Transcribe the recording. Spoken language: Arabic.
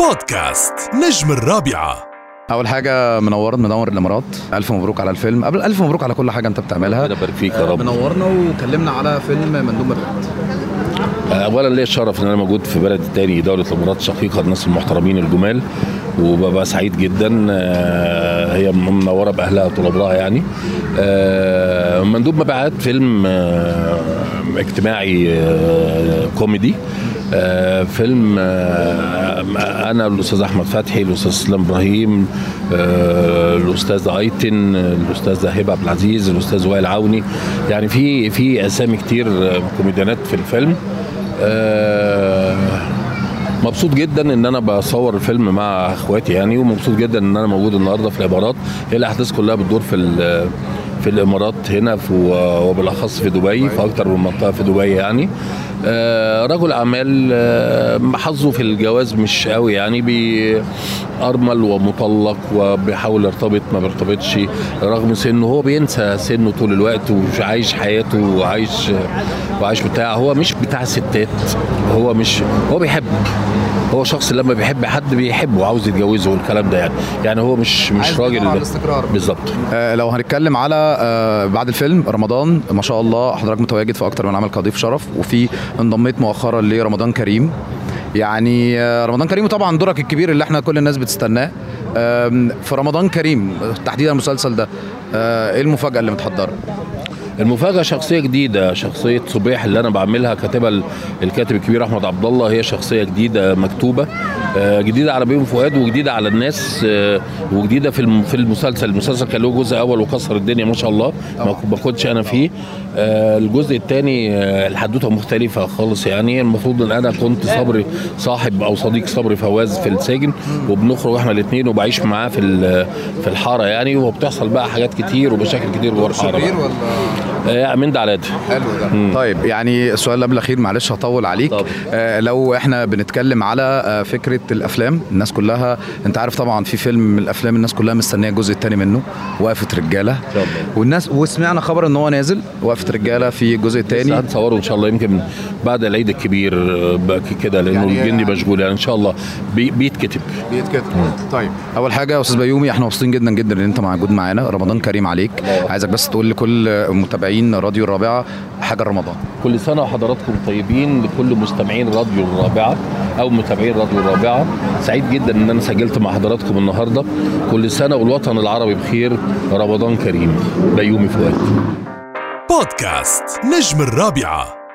بودكاست نجم الرابعة. أول حاجة منورنا منور الإمارات. ألف مبروك على الفيلم. قبل ألف مبروك على كل حاجة أنت بتعملها. ربنا يبارك فيك يا رب. منورنا وكلمنا على فيلم مندوب مبعد اولا ليا الشرف إن أنا موجود في بلد تاني دولة الإمارات شقيقه الناس المحترمين الجمال. وببقى سعيد جدا آه، هي منوره باهلها طول عمرها يعني. آه، مندوب مبيعات فيلم آه، اجتماعي آه، كوميدي. آه، فيلم آه، أنا الأستاذ أحمد فتحي الأستاذ اسلام إبراهيم آه، الأستاذ أيتن الأستاذ هبة عبد العزيز الأستاذ وائل عوني. يعني في في أسامي كتير آه، كوميديانات في الفيلم. آه، مبسوط جدا إن أنا بصور الفيلم مع إخواتي يعني ومبسوط جدا إن أنا موجود النهارده في الامارات هي الأحداث كلها بتدور في في الإمارات هنا في وبالأخص في دبي في أكتر من منطقة في دبي يعني. آه، رجل أعمال آه، حظه في الجواز مش قوي يعني بي ارمل ومطلق وبيحاول يرتبط ما بيرتبطش. رغم سنه هو بينسى سنه طول الوقت وعايش حياته وعايش وعايش بتاع. هو مش بتاع ستات هو مش هو بيحب. هو شخص لما بيحب حد بيحبه وعاوز يتجوزه والكلام ده يعني يعني هو مش مش راجل. الاستقرار. بالظبط آه، لو هنتكلم على آه، بعد الفيلم رمضان ما شاء الله حضرتك متواجد في أكتر من عمل كضيف شرف وفي انضميت مؤخرا لرمضان كريم يعني آه، رمضان كريم وطبعا دورك الكبير اللي إحنا كل الناس بتستناه آم، في رمضان كريم تحديدا المسلسل ده آه، إيه المفاجأة اللي متحضره المفاجأة شخصية جديدة شخصية صبيح اللي أنا بعملها كاتبها ال- الكاتب الكبير أحمد عبد الله هي شخصية جديدة مكتوبة آه، جديدة على بيوم فؤاد وجديدة على الناس آه، وجديدة في في المسلسل. المسلسل كان له جزء أول وكسر الدنيا ما شاء الله ما كنتش أنا فيه. آه، الجزء الثاني الحدوتة مختلفة خالص يعني. المفروض إن أنا كنت صبري صاحب أو صديق صبري فواز في السجن وبنخرج إحنا الاثنين وبعيش معاه في في الحارة يعني. وبتحصل بقى حاجات كتير ومشاكل كتير جوه آه، من ده على ده حلو ده. طيب يعني السؤال اللي قبل الأخير معلش هطول عليك. طب. آه لو إحنا بنتكلم على آه فكرة الأفلام الناس كلها أنت عارف طبعا في فيلم من الأفلام الناس كلها مستنية الجزء الثاني منه وقفة رجالة. الله. والناس وسمعنا خبر إن هو نازل وقفة رجالة في الجزء الثاني هنصوره إن شاء الله يمكن بعد العيد الكبير آه، كده لأنه يعني- يعني الجندي مشغول يعني إن شاء الله بي بيتكتب. بيتكتب. طيب أول حاجة يا أستاذ بيومي إحنا مبسوطين جدا جدا إن أنت موجود معانا. رمضان كريم عليك. عايزك بس تقول لكل متابعين راديو الرابعة حاجة رمضان. كل سنة وحضراتكم طيبين لكل مستمعين راديو الرابعة أو متابعين راديو الرابعة. سعيد جدا إن أنا سجلت مع حضراتكم النهارده. كل سنة والوطن العربي بخير. رمضان كريم. بيومي فؤاد بودكاست نجم الرابعة.